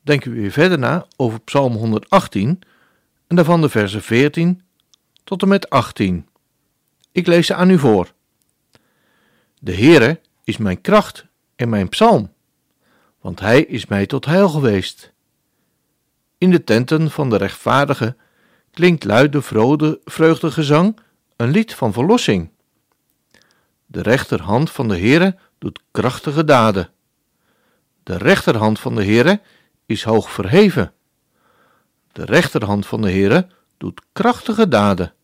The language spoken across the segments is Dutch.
denken we weer verder na over Psalm 118 en daarvan de versen 14 tot en met 18. Ik lees ze aan u voor. De Heere is mijn kracht en mijn psalm, want Hij is mij tot heil geweest. In de tenten van de rechtvaardige klinkt luid de vreugdegezang, een lied van verlossing. De rechterhand van de Heere doet krachtige daden. De rechterhand van de Heere is hoog verheven. De rechterhand van de Heere doet krachtige daden.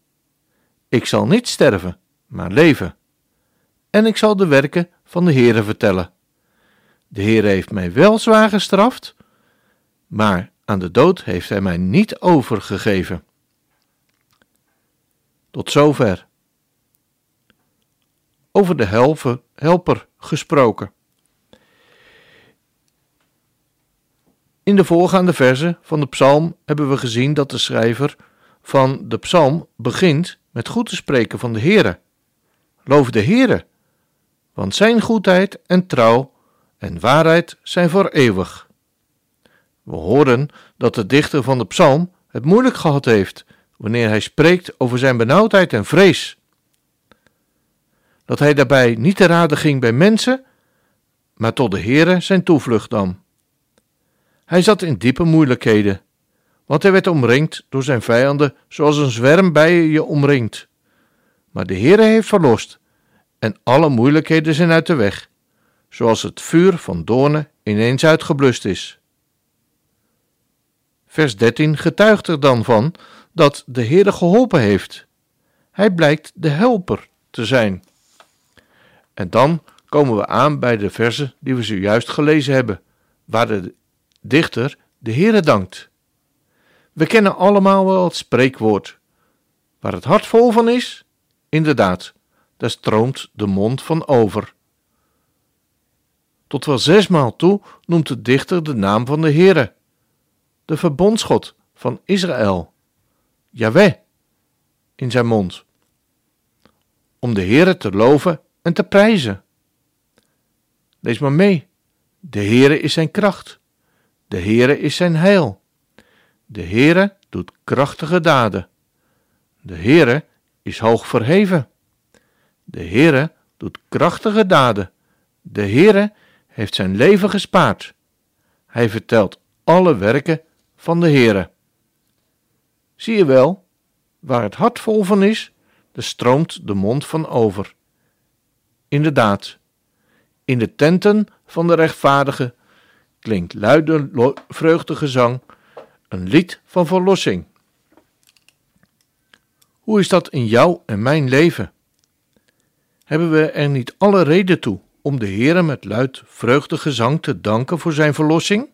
Ik zal niet sterven, maar leven. En ik zal de werken van de Heere vertellen. De Heere heeft mij wel zwaar gestraft, maar aan de dood heeft hij mij niet overgegeven. Tot zover. Over de helver, helper gesproken. In de voorgaande versen van de psalm hebben we gezien dat de schrijver van de psalm begint met goed te spreken van de Heere. Loof de Heere, want zijn goedheid en trouw en waarheid zijn voor eeuwig. We horen dat de dichter van de psalm het moeilijk gehad heeft wanneer hij spreekt over zijn benauwdheid en vrees. Dat hij daarbij niet te raden ging bij mensen, maar tot de Heere zijn toevlucht nam. Hij zat in diepe moeilijkheden, want hij werd omringd door zijn vijanden zoals een zwerm bijen je omringt. Maar de Heere heeft verlost en alle moeilijkheden zijn uit de weg, zoals het vuur van doornen ineens uitgeblust is. Vers 13 getuigt er dan van dat de Heere geholpen heeft. Hij blijkt de helper te zijn. En dan komen we aan bij de versen die we zojuist gelezen hebben, waar de dichter de Heere dankt. We kennen allemaal wel het spreekwoord. Waar het hart vol van is, inderdaad, daar stroomt de mond van over. Tot wel zesmaal toe noemt de dichter de naam van de Heere, de verbondsgod van Israël, Yahweh, in zijn mond, om de Heere te loven en te prijzen. Lees maar mee, de Heere is zijn kracht. De Heere is zijn heil. De Heere doet krachtige daden. De Heere is hoog verheven. De Heere doet krachtige daden. De Heere heeft zijn leven gespaard. Hij vertelt alle werken van de Heere. Zie je wel, waar het hart vol van is, er stroomt de mond van over. Inderdaad, in de tenten van de rechtvaardigen klinkt luide vreugdegezang, een lied van verlossing. Hoe is dat in jou en mijn leven? Hebben we er niet alle reden toe om de Heere met luid vreugdegezang te danken voor zijn verlossing?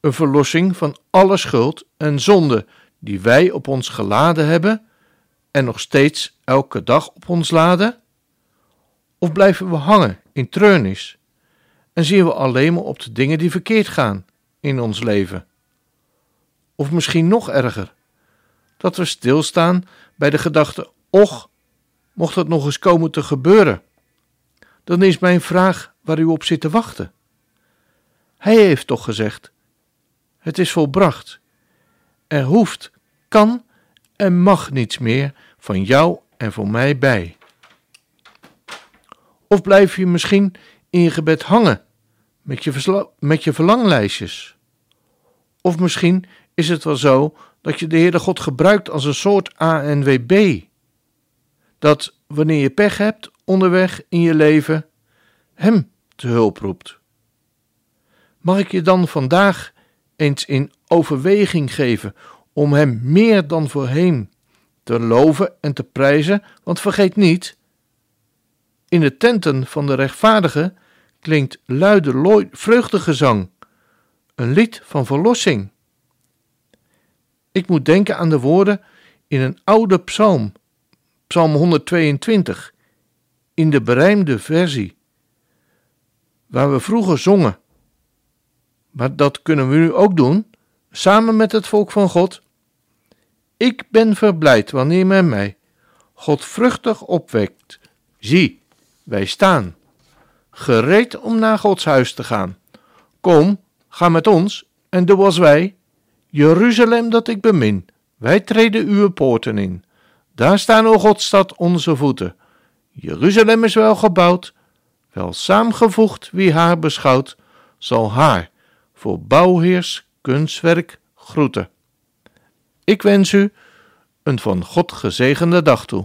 Een verlossing van alle schuld en zonde die wij op ons geladen hebben en nog steeds elke dag op ons laden? Of blijven we hangen in treurnis en zien we alleen maar op de dingen die verkeerd gaan in ons leven. Of misschien nog erger, dat we stilstaan bij de gedachte: och, mocht dat nog eens komen te gebeuren, dan is mijn vraag waar u op zit te wachten. Hij heeft toch gezegd: het is volbracht. Er hoeft, kan en mag niets meer van jou en van mij bij. Of blijf je misschien in je gebed hangen met je, met je verlanglijstjes. Of misschien is het wel zo dat je de Heere God gebruikt als een soort ANWB. Dat wanneer je pech hebt onderweg in je leven, Hem te hulp roept. Mag ik je dan vandaag eens in overweging geven om Hem meer dan voorheen te loven en te prijzen? Want vergeet niet, in de tenten van de rechtvaardigen klinkt luide vreugdegezang, een lied van verlossing. Ik moet denken aan de woorden in een oude psalm, Psalm 122, in de berijmde versie, waar we vroeger zongen. Maar dat kunnen we nu ook doen, samen met het volk van God. Ik ben verblijd wanneer men mij godvruchtig opwekt. Zie, wij staan, gereed om naar Gods huis te gaan. Kom, ga met ons en doe als wij. Jeruzalem dat ik bemin, wij treden uw poorten in. Daar staan, o Godstad, onze voeten. Jeruzalem is wel gebouwd, wel saamgevoegd wie haar beschouwt, zal haar voor bouwheers kunstwerk groeten. Ik wens u een van God gezegende dag toe.